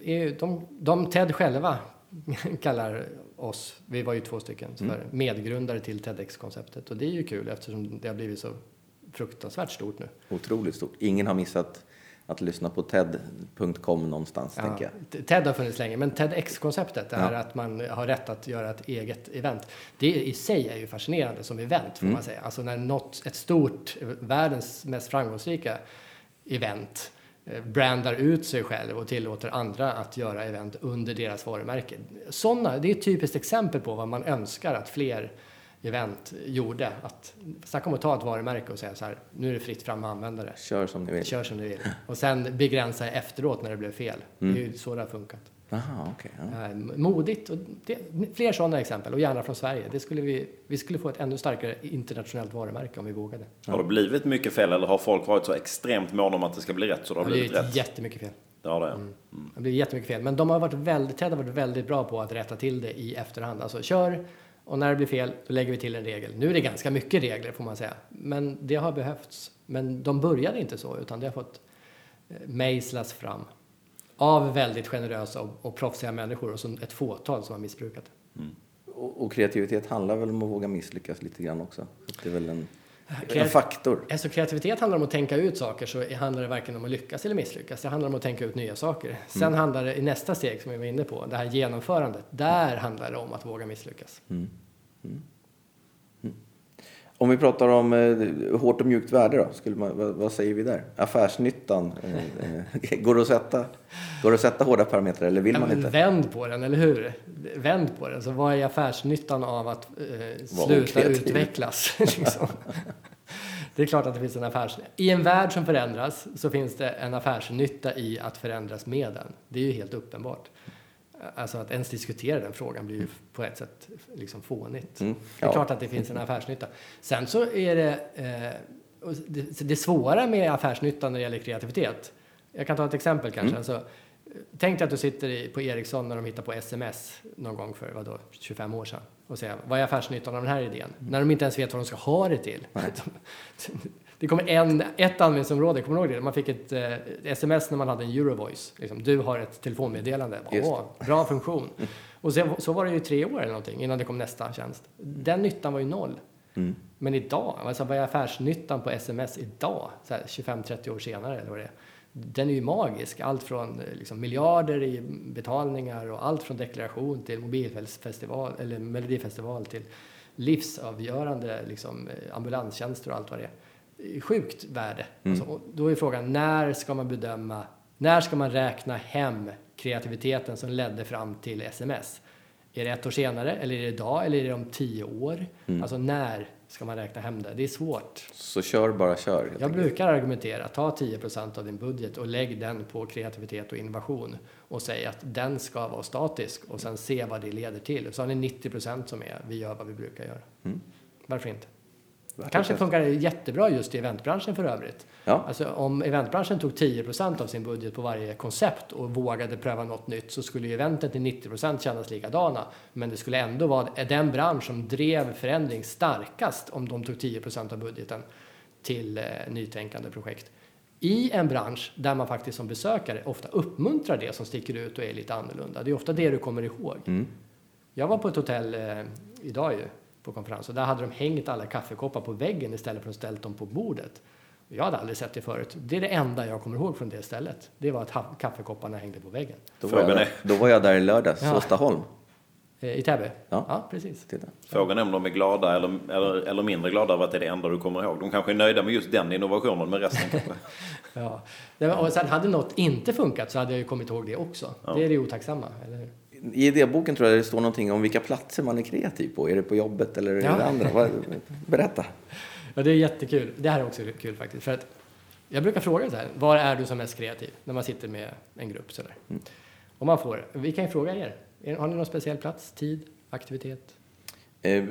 ja de, de TED själva kallar oss, vi var ju två stycken, för mm. medgrundare till TEDx-konceptet. Och det är ju kul eftersom det har blivit så fruktansvärt stort nu. Otroligt stort. Ingen har missat att lyssna på TED.com någonstans, ja, tänker jag. TED har funnits länge, men TEDx-konceptet ja. är att man har rätt att göra ett eget event. Det i sig är ju fascinerande som event, får mm. man säga. Alltså när något, ett stort, världens mest framgångsrika event brandar ut sig själv och tillåter andra att göra event under deras varumärke. Såna, det är ett typiskt exempel på vad man önskar att fler event gjorde. Att snacka om att ta ett varumärke och säga så här, nu är det fritt fram att använda det. Kör som ni vill. Kör som ni vill. Och sen begränsa efteråt när det blev fel. Mm. Det är ju så det har funkat. Aha, okay, ja. Eh, modigt. Och det, fler sådana exempel, och gärna från Sverige. Det skulle vi, vi skulle få ett ännu starkare internationellt varumärke om vi vågade. Har det blivit mycket fel eller har folk varit så extremt måna om att det ska bli rätt så det har blivit, blivit rätt? jättemycket fel. Ja, det, mm. mm. det har blivit jättemycket fel. Men de har varit väldigt, Ted har varit väldigt bra på att rätta till det i efterhand. Alltså kör Och när det blir fel, då lägger vi till en regel. Nu är det ganska mycket regler får man säga, men det har behövts. Men de började inte så, utan det har fått eh, mejslas fram av väldigt generösa och, och proffsiga människor och så ett fåtal som har missbrukat det. Och, och kreativitet handlar väl om att våga misslyckas lite grann också. Så det är väl en, en Kreat- faktor. Alltså kreativitet handlar om att tänka ut saker, så handlar det varken om att lyckas eller misslyckas. Det handlar om att tänka ut nya saker. Sen handlar det i nästa steg, som vi var inne på, det här genomförandet. Där handlar det om att våga misslyckas. Om vi pratar om eh, hårt och mjukt värde då, skulle man, vad, vad säger vi där? Affärsnyttan, eh, eh, går, det att sätta, går det att sätta hårda parametrar eller vill Ja, man inte? vänd på den, eller hur? Vänd på den. Så vad är affärsnyttan av att eh, sluta utvecklas? liksom? Det är klart att det finns en affärs... I en värld som förändras så finns det en affärsnytta i att förändras med den. Det är ju helt uppenbart. Alltså att ens diskutera den frågan blir ju på ett sätt liksom fånigt. Mm, Det är ja. klart att det finns en affärsnytta. Sen så är det, eh, det, det svåra med affärsnyttan när det gäller kreativitet. Jag kan ta ett exempel kanske. Mm. Alltså, tänk dig att du sitter på Ericsson när de hittar på sms någon gång för vadå, 25 år sedan och säger vad är affärsnyttan av den här idén? När de inte ens vet vad de ska ha det till. Det kommer en, ett användningsområde, kommer du ihåg det? Man fick ett eh, sms när man hade en Eurovoice. Liksom, du har ett telefonmeddelande. Åh, bra funktion. Och sen, så var det ju tre år eller någonting innan det kom nästa tjänst. Den nyttan var ju noll. Mm. Men idag, alltså vad är affärsnyttan på sms idag, så här 25-30 år senare eller vad det är? Den är ju magisk. Allt från eh, liksom, miljarder i betalningar och allt från deklaration till mobilfestival eller melodifestival till livsavgörande liksom, eh, ambulanstjänster och allt vad det är. Sjukt värde. Alltså, och då är frågan, när ska man bedöma, när ska man räkna hem kreativiteten som ledde fram till sms? Är det ett år senare, eller är det idag, eller är det om tio år? Alltså när ska man räkna hem det? Det är svårt. Så kör bara kör. Jag enkelt. brukar argumentera, ta 10% av din budget och lägg den på kreativitet och innovation och säg att den ska vara statisk och sen se vad det leder till. Så har ni 90% som är, vi gör vad vi brukar göra. Mm. Varför inte? Kanske funkar det jättebra just i eventbranschen för övrigt. Ja. Alltså om eventbranschen tog 10% av sin budget på varje koncept och vågade pröva något nytt så skulle ju eventen till 90% kännas likadana. Men det skulle ändå vara den bransch som drev förändring starkast om de tog 10% av budgeten till eh, nytänkande projekt. I en bransch där man faktiskt som besökare ofta uppmuntrar det som sticker ut och är lite annorlunda. Det är ofta det du kommer ihåg. Mm. Jag var på ett hotell eh, idag ju, på konferens och där hade de hängt alla kaffekoppar på väggen istället för att ställa dem på bordet. Jag hade aldrig sett det förut. Det är det enda jag kommer ihåg från det stället. Det var att kaffekopparna hängde på väggen. Då, var jag, då var jag där i lördags, Ja. Såstaholm. Eh, I Täby? Ja. ja, precis. Titta. Frågan är om de är glada eller, eller, eller mindre glada över att det är det enda du kommer ihåg. De kanske är nöjda med just den innovationen, men resten kanske... Ja. Och sen hade något inte funkat så hade jag ju kommit ihåg det också. Det är det otacksamma, eller hur? I idéboken tror jag det står någonting om vilka platser man är kreativ på. Är det på jobbet eller är Ja. det andra? Berätta. Ja, det är jättekul. Det här är också kul faktiskt. För att jag brukar fråga så här, var är du som mest kreativ? När man sitter med en grupp sådär. Och man får, vi kan ju fråga er. Har ni någon speciell plats, tid, aktivitet? Eh,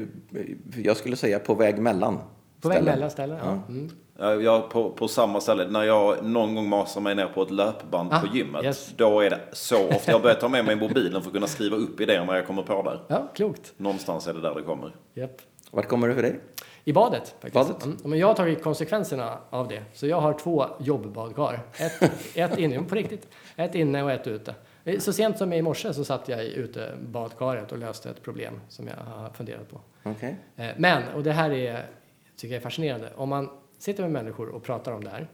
Jag skulle säga på väg mellan. På väg ställen. mellan ställen? Ja. Mm. Ja, Jag på, på samma ställe, när jag någon gång masar mig ner på ett löpband Ah, på gymmet, yes. då är det så ofta. Jag har börjat ta med mig mobilen för att kunna skriva upp idéer när jag kommer på där. ja, klokt. Någonstans är det där det kommer. Japp. Vart kommer det för dig? I badet faktiskt. Badet? Mm. Men jag har tagit konsekvenserna av det. Så jag har två jobbbadkar. Ett, ett inne, på riktigt. Ett inne och ett ute. Så sent som i morse så satt jag i utebadkaret och löste ett problem som jag har funderat på. Okej. Eh, Men, och det här är, tycker jag är fascinerande, om man sitter med människor och pratar om det här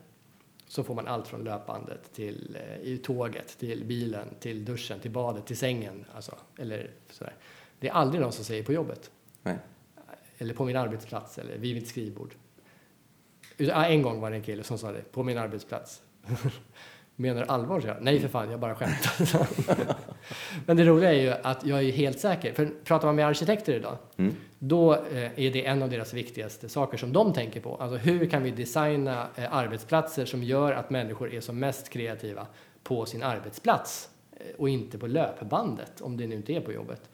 så får man allt från löpbandet till eh, i tåget, till bilen, till duschen, till badet, till sängen. Alltså, eller sådär. Det är aldrig någon som säger på jobbet, Nej. eller på min arbetsplats, eller vid mitt skrivbord. Ja, en gång var det en kille som sa det, på min arbetsplats. Menar du allvar? Så jag. Nej för fan, jag bara skämtar. Men det roliga är ju att jag är helt säker, för pratar man med arkitekter idag, Mm då eh, är det en av deras viktigaste saker som de tänker på. Alltså hur kan vi designa eh, arbetsplatser som gör att människor är som mest kreativa på sin arbetsplats eh, och inte på löpbandet, om det nu inte är på jobbet.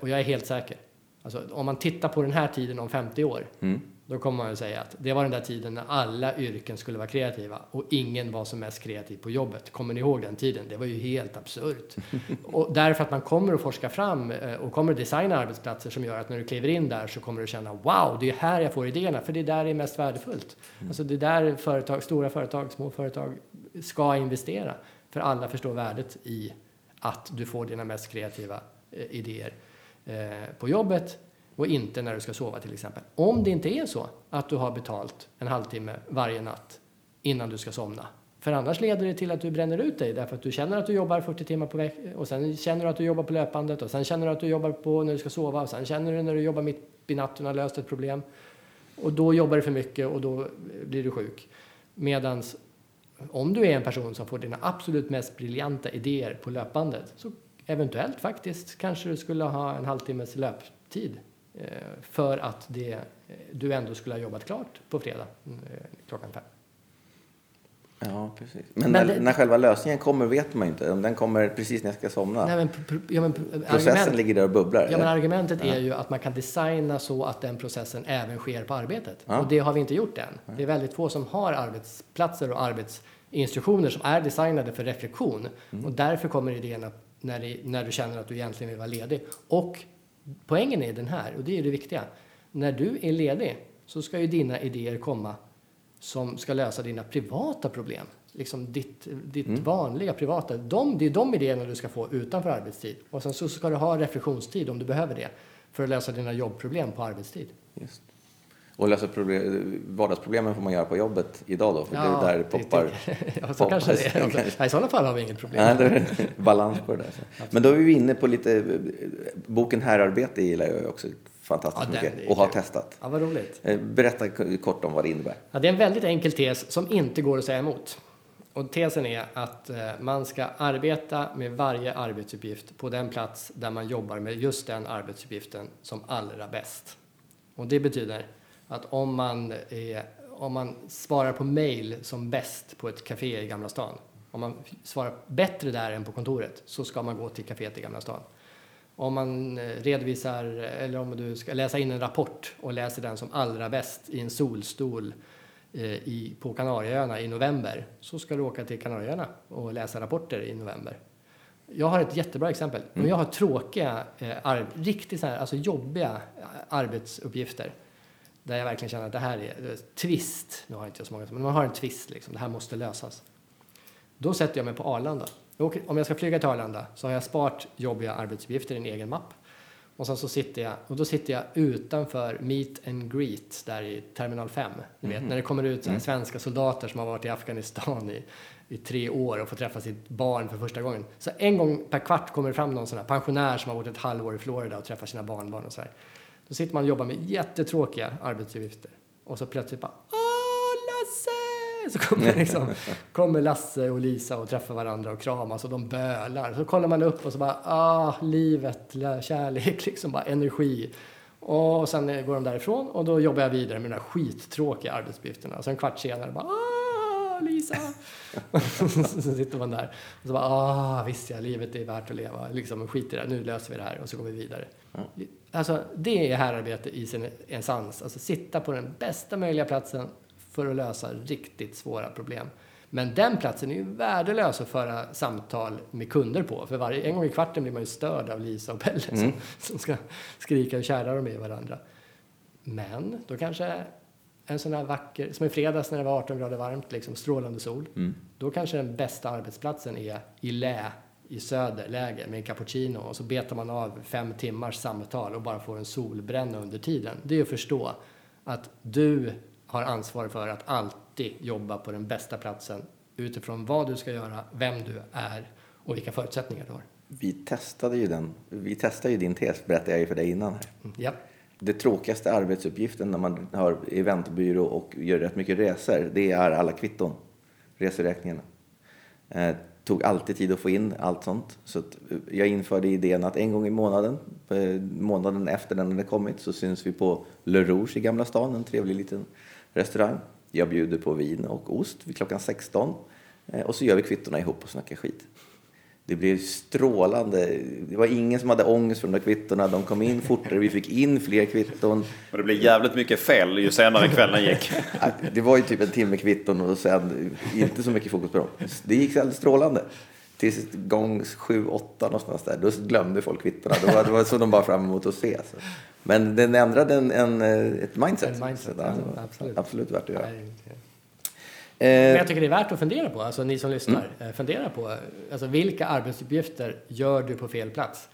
Och jag är helt säker Alltså, om man tittar på den här tiden om 50 år, Mm. då kommer man ju säga att det var den där tiden när alla yrken skulle vara kreativa och ingen var som mest kreativ på jobbet. Kommer ni ihåg den tiden? Det var ju helt absurt. och därför att man kommer att forska fram eh, och kommer att designa arbetsplatser som gör att när du kliver in där så kommer du känna wow, det är här jag får idéerna, för det är där det är mest värdefullt. Alltså det är där företag, stora företag, små företag ska investera. För alla förstår värdet i att du får dina mest kreativa eh, idéer Eh, på jobbet och inte när du ska sova till exempel. Om det inte är så att du har betalt en halvtimme varje natt innan du ska somna. För annars leder det till att du bränner ut dig därför att du känner att du jobbar 40 timmar på veckan och sen känner du att du jobbar på löpandet och sen känner du att du jobbar på när du ska sova och sen känner du när du jobbar mitt i natten och har löst ett problem. Och då jobbar du för mycket och då blir du sjuk. Medans om du är en person som får dina absolut mest briljanta idéer på löpbandet så eventuellt faktiskt kanske du skulle ha en halvtimmes löptid eh, för att det, eh, du ändå skulle ha jobbat klart på fredag eh, klockan fem. Ja, precis. Men, Men när, det- när själva lösningen kommer vet man ju inte. Om den kommer precis när jag ska somna. Nej, men, ja, men, pr- Processen argument- ligger där och bubblar. Ja, men argumentet är ju att man kan designa så att den processen även sker på arbetet. Ja. Och det har vi inte gjort än. Det är väldigt få som har arbetsplatser och arbetsinstruktioner som är designade för reflektion. Mm. Och därför kommer idéerna när, det, när du känner att du egentligen vill vara ledig. Och poängen är den här, och det är det viktiga. När du är ledig så ska ju dina idéer komma som ska lösa dina privata problem. Liksom ditt, ditt Mm. vanliga privata. De, det är de idéerna du ska få utanför arbetstid. Och sen så ska du ha reflektionstid om du behöver det. För att lösa dina jobbproblem på arbetstid. Just. Och lösa problem, vardagsproblemen får man göra på jobbet idag då, för det är där det poppar. ja, så kanske det är. Kanske. Ja, I sådana fall har vi inget problem. Nej, det är balans på det där. Men då är vi inne på lite, boken Härarbete gillar jag också fantastiskt Ja, mycket och har testat. Ja, vad roligt. Eh, Berätta kort om vad det innebär. Ja, det är en väldigt enkel tes som inte går att säga emot. Och tesen är att eh, man ska arbeta med varje arbetsuppgift på den plats där man jobbar med just den arbetsuppgiften som allra bäst. Och det betyder att om man, är, om man svarar på mail som bäst på ett café i Gamla stan, om man svarar bättre där än på kontoret, så ska man gå till kaféet i Gamla stan. Om man eh, redovisar, eller om du ska läsa in en rapport och läser den som allra bäst i en solstol eh, i, på Kanarieöarna i november, så ska du åka till Kanarieöarna och läsa rapporter i november. Jag har ett jättebra exempel. Om jag har tråkiga, eh, riktigt så här, alltså jobbiga eh, arbetsuppgifter, där jag verkligen känner att det här är twist, nu har jag inte så många, men man har en twist liksom, det här måste lösas. Då sätter jag mig på Arlanda. Om jag ska flyga till Arlanda så har jag sparat jobbiga arbetsuppgifter i en egen mapp. Och sen så sitter jag, och då sitter jag utanför Meet and Greet där i Terminal 5. Du vet, när det kommer ut här svenska soldater som har varit i Afghanistan i, i tre år och får träffa sitt barn för första gången. Så en gång per kvart kommer det fram någon sån här pensionär som har varit ett halvår i Florida och träffar sina barnbarn och så här. Då sitter man och jobbar med jättetråkiga arbetsuppgifter. Och så plötsligt bara Åh, Lasse! Så kommer, liksom, kommer Lasse och Lisa och träffar varandra och kramas och de bölar. Så kollar man upp och så bara, ah, livet, kärlek, liksom bara energi. Och sen går de därifrån och då jobbar jag vidare med de där skittråkiga arbetsuppgifterna. Och sen en kvart senare bara, ah, Lisa! så sitter man där och så bara, ah, visst ja, livet är värt att leva. Liksom, skit i det, nu löser vi det här och så går vi vidare. Alltså, det är härarbete i sin essens. Alltså sitta på den bästa möjliga platsen för att lösa riktigt svåra problem. Men den platsen är ju värdelös att föra samtal med kunder på. För varje, en gång i kvarten blir man ju störd av Lisa och Pelle som, som ska skrika hur kära de är i varandra. Men då kanske en sån här vacker, som i fredags när det var 18 grader varmt, liksom strålande sol. Då kanske den bästa arbetsplatsen är i lä i söderläge med en cappuccino och så betar man av fem timmars samtal och bara får en solbränna under tiden. Det är att förstå att du har ansvar för att alltid jobba på den bästa platsen utifrån vad du ska göra, vem du är och vilka förutsättningar du har. Vi testade ju den. Vi testade ju din tes, berättade jag ju för dig innan. Här. Mm, Ja. Det tråkigaste arbetsuppgiften när man har eventbyrå och gör rätt mycket resor, det är alla kvitton, reseräkningarna. Tog alltid tid att få in allt sånt. Så att eh, jag införde idén att en gång i månaden, eh, månaden efter den hade kommit, så syns vi på Le Rouge i Gamla stan, en trevlig liten restaurang. Jag bjuder på vin och ost vid klockan 16 eh, och så gör vi kvittorna ihop och snackar skit. Det blev strålande. Det var ingen som hade ångest för de där kvittona. De kom in fortare, vi fick in fler kvitton. Och det blev jävligt mycket fel ju senare kvällen gick. Det var ju typ en timme kvitton och sen inte så mycket fokus på dem. Det gick alldeles strålande. Tills gång sju, åtta någonstans där. Då glömde folk kvittona. Det var, det var så de bara fram emot att se. Så. Men den ändrade en, en, ett mindset. En mindset, Så det ja, absolut. absolut värt att göra. Nej, Men jag tycker det är värt att fundera på, alltså ni som lyssnar. eh, Fundera på alltså, vilka arbetsuppgifter gör du på fel plats?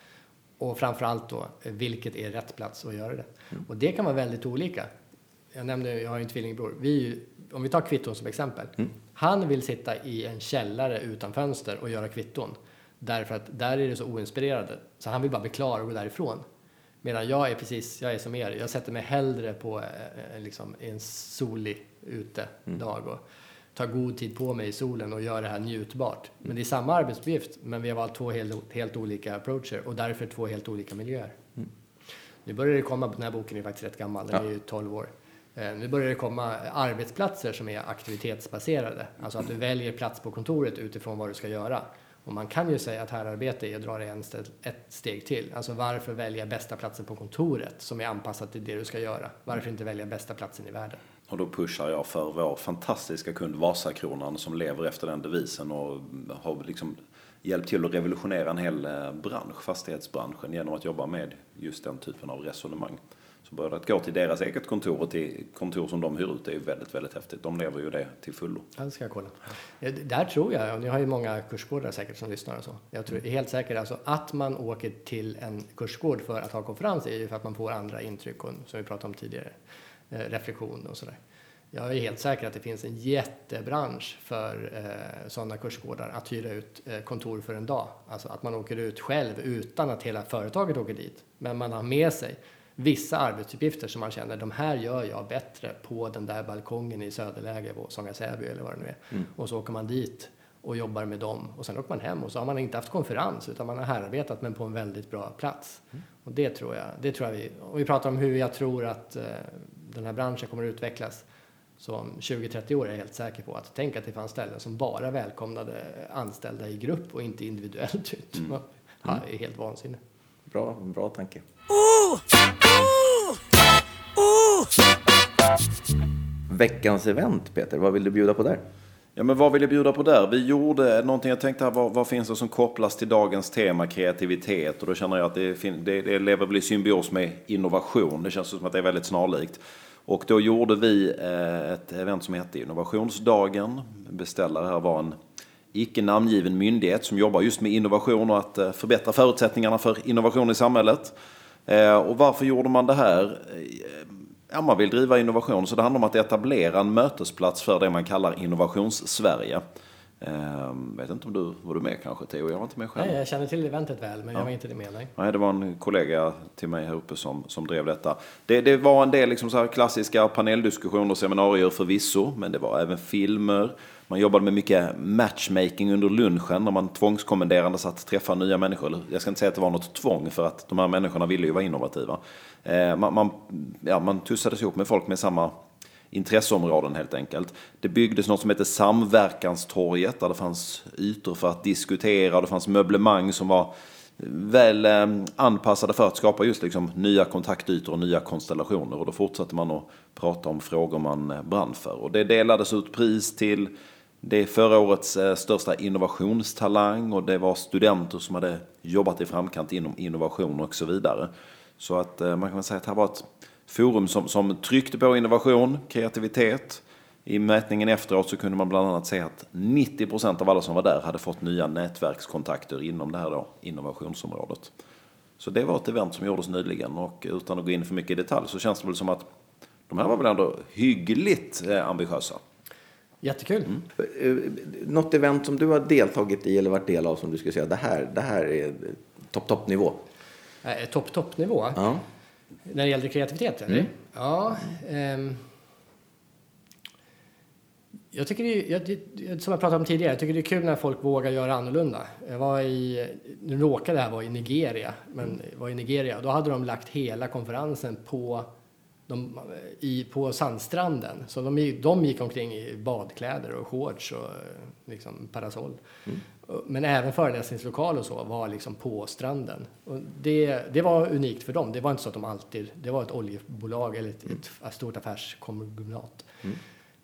Och framför allt då, eh, vilket är rätt plats att göra det? Och det kan vara väldigt olika. Jag nämnde, jag har ju en tvillingbror. Vi, om vi tar kvitton som exempel. Han vill sitta i en källare utan fönster och göra kvitton. Därför att där är det så oinspirerade. Så han vill bara bli klar och gå därifrån. Medan jag är precis, jag är som er. Jag sätter mig hellre på eh, eh, liksom, en solig utedag och tar god tid på mig i solen och gör det här njutbart. Men det är samma arbetsuppgift, men vi har valt två helt, helt olika approacher och därför två helt olika miljöer. Nu börjar det komma, den här boken är faktiskt rätt gammal, den är ju 12 år. Eh, Nu börjar det komma arbetsplatser som är aktivitetsbaserade. Alltså att du väljer plats på kontoret utifrån vad du ska göra. Och man kan ju säga att härarbete är att dra det ett steg till. Alltså varför välja bästa platsen på kontoret som är anpassat till det du ska göra? Varför inte välja bästa platsen i världen? Och då pushar jag för vår fantastiska kund Vasakronan som lever efter den devisen och har liksom hjälpt till att revolutionera en hel eh, bransch, fastighetsbranschen, genom att jobba med just den typen av resonemang. Så både att gå till deras eget kontor och till kontor som de hyr ut är ju väldigt, väldigt häftigt. De lever ju det till fullo. Ja, det ska jag kolla. Där tror jag, och ni har ju många kursgårdar säkert som lyssnar och så. Jag tror, är helt säker, alltså att man åker till en kursgård för att ha konferens är ju för att man får andra intryck som vi pratade om tidigare, reflektion och sådär. Jag är helt säker att det finns en jättebransch för eh, sådana kursgårdar att hyra ut eh, kontor för en dag. Alltså att man åker ut själv utan att hela företaget åker dit. Men man har med sig vissa arbetsuppgifter som man känner, de här gör jag bättre på den där balkongen i Söderläge på Sånga Säby eller vad det nu är. Och så åker man dit och jobbar med dem och sen åker man hem och så har man inte haft konferens utan man har härarbetat men på en väldigt bra plats. Och det tror jag, det tror jag vi, och vi pratar om hur jag tror att eh, den här branschen kommer att utvecklas. Så om 20-30 år är jag helt säker på att tänk att det fanns ställen som bara välkomnade anställda i grupp och inte individuellt. Mm. Ja, det är helt vansinnigt. Bra, bra tanke. Veckans event, Peter. Vad vill du bjuda på där? Ja, men vad vill jag bjuda på där? Vi gjorde någonting, jag tänkte här, vad, vad finns det som kopplas till dagens tema kreativitet? Och då känner jag att det, det, det lever väl i symbios med innovation. Det känns som att det är väldigt snarlikt. Och då gjorde vi eh, ett event som hette Innovationsdagen. Beställare här var en icke namngiven myndighet som jobbar just med innovation och att eh, förbättra förutsättningarna för innovation i samhället. Eh, och varför gjorde man det här? Ja, man vill driva innovation, så det handlar om att etablera en mötesplats för det man kallar Innovations-Sverige. Eh, vet inte om du var du med kanske Theo? Jag var inte med själv. Nej, jag känner till eventet väl, men jag var inte med. Nej. Nej, det var en kollega till mig här uppe som, som drev detta. Det, det var en del liksom så här klassiska paneldiskussioner och seminarier förvisso, men det var även filmer. Man jobbade med mycket matchmaking under lunchen när man tvångskommenderades att träffa nya människor. Jag ska inte säga att det var något tvång för att de här människorna ville ju vara innovativa. Eh, man, man, ja, man tussades ihop med folk med samma intresseområden helt enkelt. Det byggdes något som hette Samverkanstorget där det fanns ytor för att diskutera och det fanns möblemang som var eh, väl eh, anpassade för att skapa just liksom nya kontaktytor och nya konstellationer. Och då fortsatte man att prata om frågor man eh, brann för. Och det delades ut pris till det är förra årets största innovationstalang och det var studenter som hade jobbat i framkant inom innovation och så vidare. Så att man kan säga att det här var ett forum som, som tryckte på innovation, kreativitet. I mätningen efteråt så kunde man bland annat se att 90% av alla som var där hade fått nya nätverkskontakter inom det här då, innovationsområdet. Så det var ett event som gjordes nyligen och utan att gå in för mycket i detalj så känns det väl som att de här var väl ändå hyggligt eh, ambitiösa. Jättekul. Eh, Något event som du har deltagit i eller varit del av som du skulle säga, det här, det här är topp, toppnivå? Eh, topp, toppnivå. Ja. När det gäller kreativitet, eller? Ja. ehm, jag tycker det jag, det- som jag pratade om tidigare, jag tycker det är kul när folk vågar göra annorlunda. Jag var i, nu råkade det här vara i Nigeria, men var i Nigeria, då hade de lagt hela konferensen på de, i, på sandstranden. Så de, gick- de gick omkring i badkläder och shorts och liksom parasoll. Men även föreläsningslokal och så var liksom på stranden. Och det, det var unikt för dem. Det var inte så att de alltid... Det var ett oljebolag eller ett, ett stort affärskonglomerat.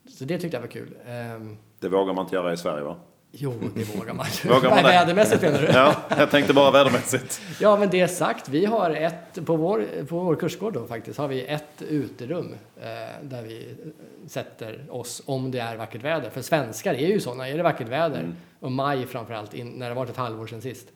Så det tyckte jag var kul. Ehm, Det vågar man inte göra i Sverige va? Jo, det vågar man. Vågar man? Vädermässigt menar du? Ja, jag tänkte bara vädermässigt. Ja, men det sagt, vi har ett, på vår, på vår kursgård då faktiskt, har vi ett uterum eh, där vi sätter oss om det är vackert väder. För svenskar är ju sådana, är det vackert väder, och maj framförallt, in, när det varit ett halvår sedan sist,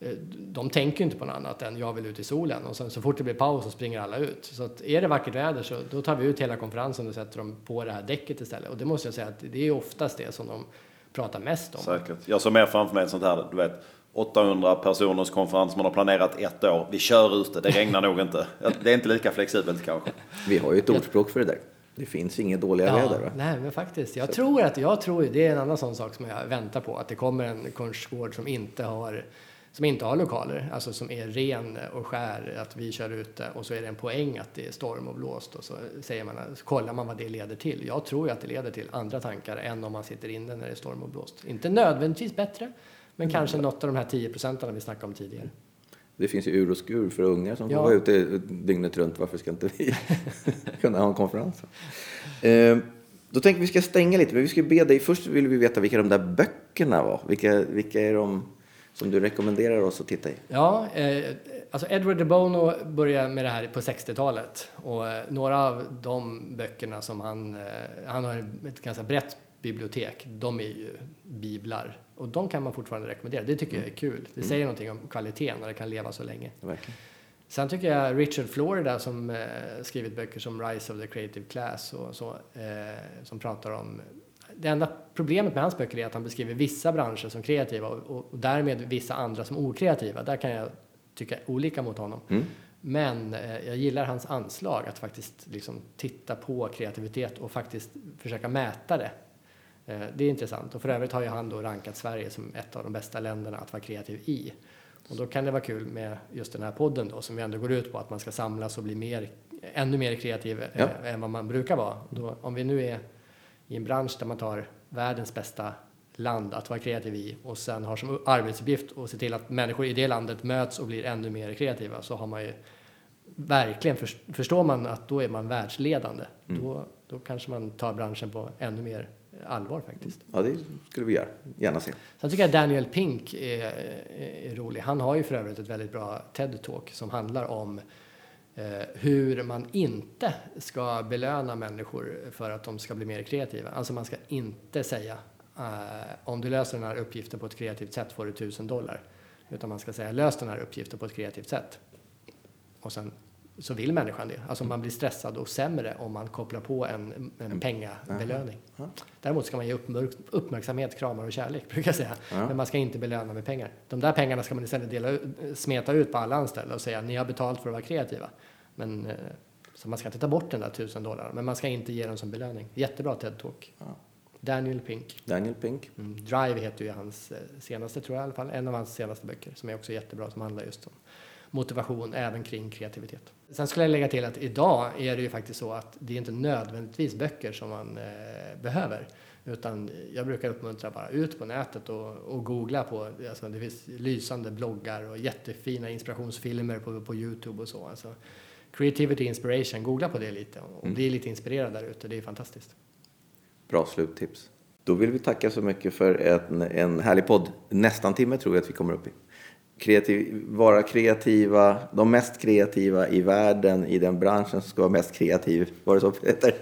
eh, de tänker ju inte på något annat än jag vill ut i solen och sen så fort det blir paus så springer alla ut. Så att är det vackert väder så då tar vi ut hela konferensen och sätter dem på det här däcket istället. Och det måste jag säga att det är oftast det som de pratar mest om. Säkert. Jag såg mer framför mig ett sånt här, du vet, 800 personers konferens man har planerat ett år. Vi kör ute, det regnar nog inte. Det är inte lika flexibelt kanske. Vi har ju ett ordspråk för det där. Det finns inget dåliga väder. Va? Nej, men faktiskt. Jag tror att, jag tror, det är en annan sån sak som jag väntar på, att det kommer en kursgård som inte har som inte har lokaler, alltså som är ren och skär, att vi kör ute och så är det en poäng att det är storm och blåst och så säger man, så kollar man vad det leder till. Jag tror ju att det leder till andra tankar än om man sitter inne när det är storm och blåst. Inte nödvändigtvis bättre, men kanske något av de här 10 procenten vi snackade om tidigare. Det finns ju ur och skur för ungar som Ja. får vara ute dygnet runt. Varför ska inte vi kunna ha en konferens? Eh, då tänker vi ska stänga lite, men vi ska be dig. Först vill vi veta vilka de där böckerna var. Vilka, vilka är de som du rekommenderar oss att titta i? Ja, eh, alltså Edward de Bono började med det här på 60-talet och eh, några av de böckerna som han, eh, han har ett ganska brett bibliotek, de är ju biblar och de kan man fortfarande rekommendera. Det tycker jag är kul. Det säger någonting om kvaliteten när det kan leva så länge. Verkligen. Sen tycker jag Richard Florida som eh, skrivit böcker som Rise of the Creative Class och så, eh, som pratar om det enda problemet med hans böcker är att han beskriver vissa branscher som kreativa och, och, därmed vissa andra som okreativa. Där kan jag tycka olika mot honom. Mm. Men eh, jag gillar hans anslag att faktiskt liksom titta på kreativitet och faktiskt försöka mäta det. Eh, det är intressant. Och för övrigt har ju han då rankat Sverige som ett av de bästa länderna att vara kreativ i. Och då kan det vara kul med just den här podden då, som ju ändå går ut på att man ska samlas och bli mer, ännu mer kreativ Ja. eh, än vad man brukar vara. Då, om vi nu är i en bransch där man tar världens bästa land att vara kreativ i och sen har som arbetsuppgift att se till att människor i det landet möts och blir ännu mer kreativa så har man ju verkligen, förs- förstår man att då är man världsledande, då, då kanske man tar branschen på ännu mer allvar faktiskt. Ja, det skulle vi göra. Gärna se. Sen tycker jag Daniel Pink är, är, rolig. Han har ju för övrigt ett väldigt bra TED-talk som handlar om hur man inte ska belöna människor för att de ska bli mer kreativa. Alltså man ska inte säga eh, om du löser den här uppgiften på ett kreativt sätt får du tusen dollar. Utan man ska säga lös den här uppgiften på ett kreativt sätt. Och sen så vill människan det. Alltså man blir stressad och sämre om man kopplar på en, en pengabelöning. Däremot ska man ge uppmärk uppmärksamhet, kramar och kärlek, brukar jag säga. Men man ska inte belöna med pengar. De där pengarna ska man istället dela, smeta ut på alla anställda och säga ni har betalt för att vara kreativa. Men, eh, så man ska inte ta bort den där tusen dollar, men man ska inte ge dem som belöning. Jättebra TED-talk. Daniel Pink. Daniel Pink. Mm, Drive heter ju hans eh, senaste, tror jag i alla fall, en av hans senaste böcker som är också jättebra, som handlar just om motivation även kring kreativitet. Sen skulle jag lägga till att idag är det ju faktiskt så att det är inte nödvändigtvis böcker som man eh, behöver. Utan jag brukar uppmuntra bara ut på nätet och, och googla på, alltså det finns lysande bloggar och jättefina inspirationsfilmer på, på Youtube och så. Alltså, creativity inspiration, googla på det lite och bli lite inspirerad där ute, det är fantastiskt. Bra sluttips. Då vill vi tacka så mycket för en, en härlig podd. Nästan timme tror jag att vi kommer upp i. Kreativ, vara kreativa, de mest kreativa i världen i den branschen som ska vara mest kreativ. Var det så Peter?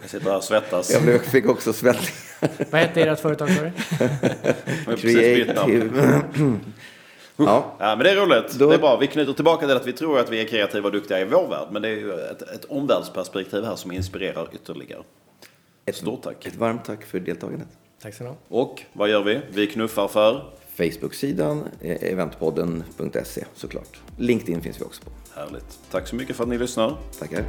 Jag sitter här och svettas. Jag blev, fick också svettningar. Vad hette ert företag sa du? Jag ja, Ja, men det är roligt. Då- Det är bra. Vi knyter tillbaka till att vi tror att vi är kreativa och duktiga i vår värld. Men det är ju ett, ett omvärldsperspektiv här som inspirerar ytterligare. ett, Stort tack. ett varmt tack för deltagandet. Tack så mycket. Och vad gör vi? Vi knuffar för... Facebook-sidan, eh, eventpodden.se såklart. LinkedIn finns vi också på. Härligt. Tack så mycket för att ni lyssnar. Tackar.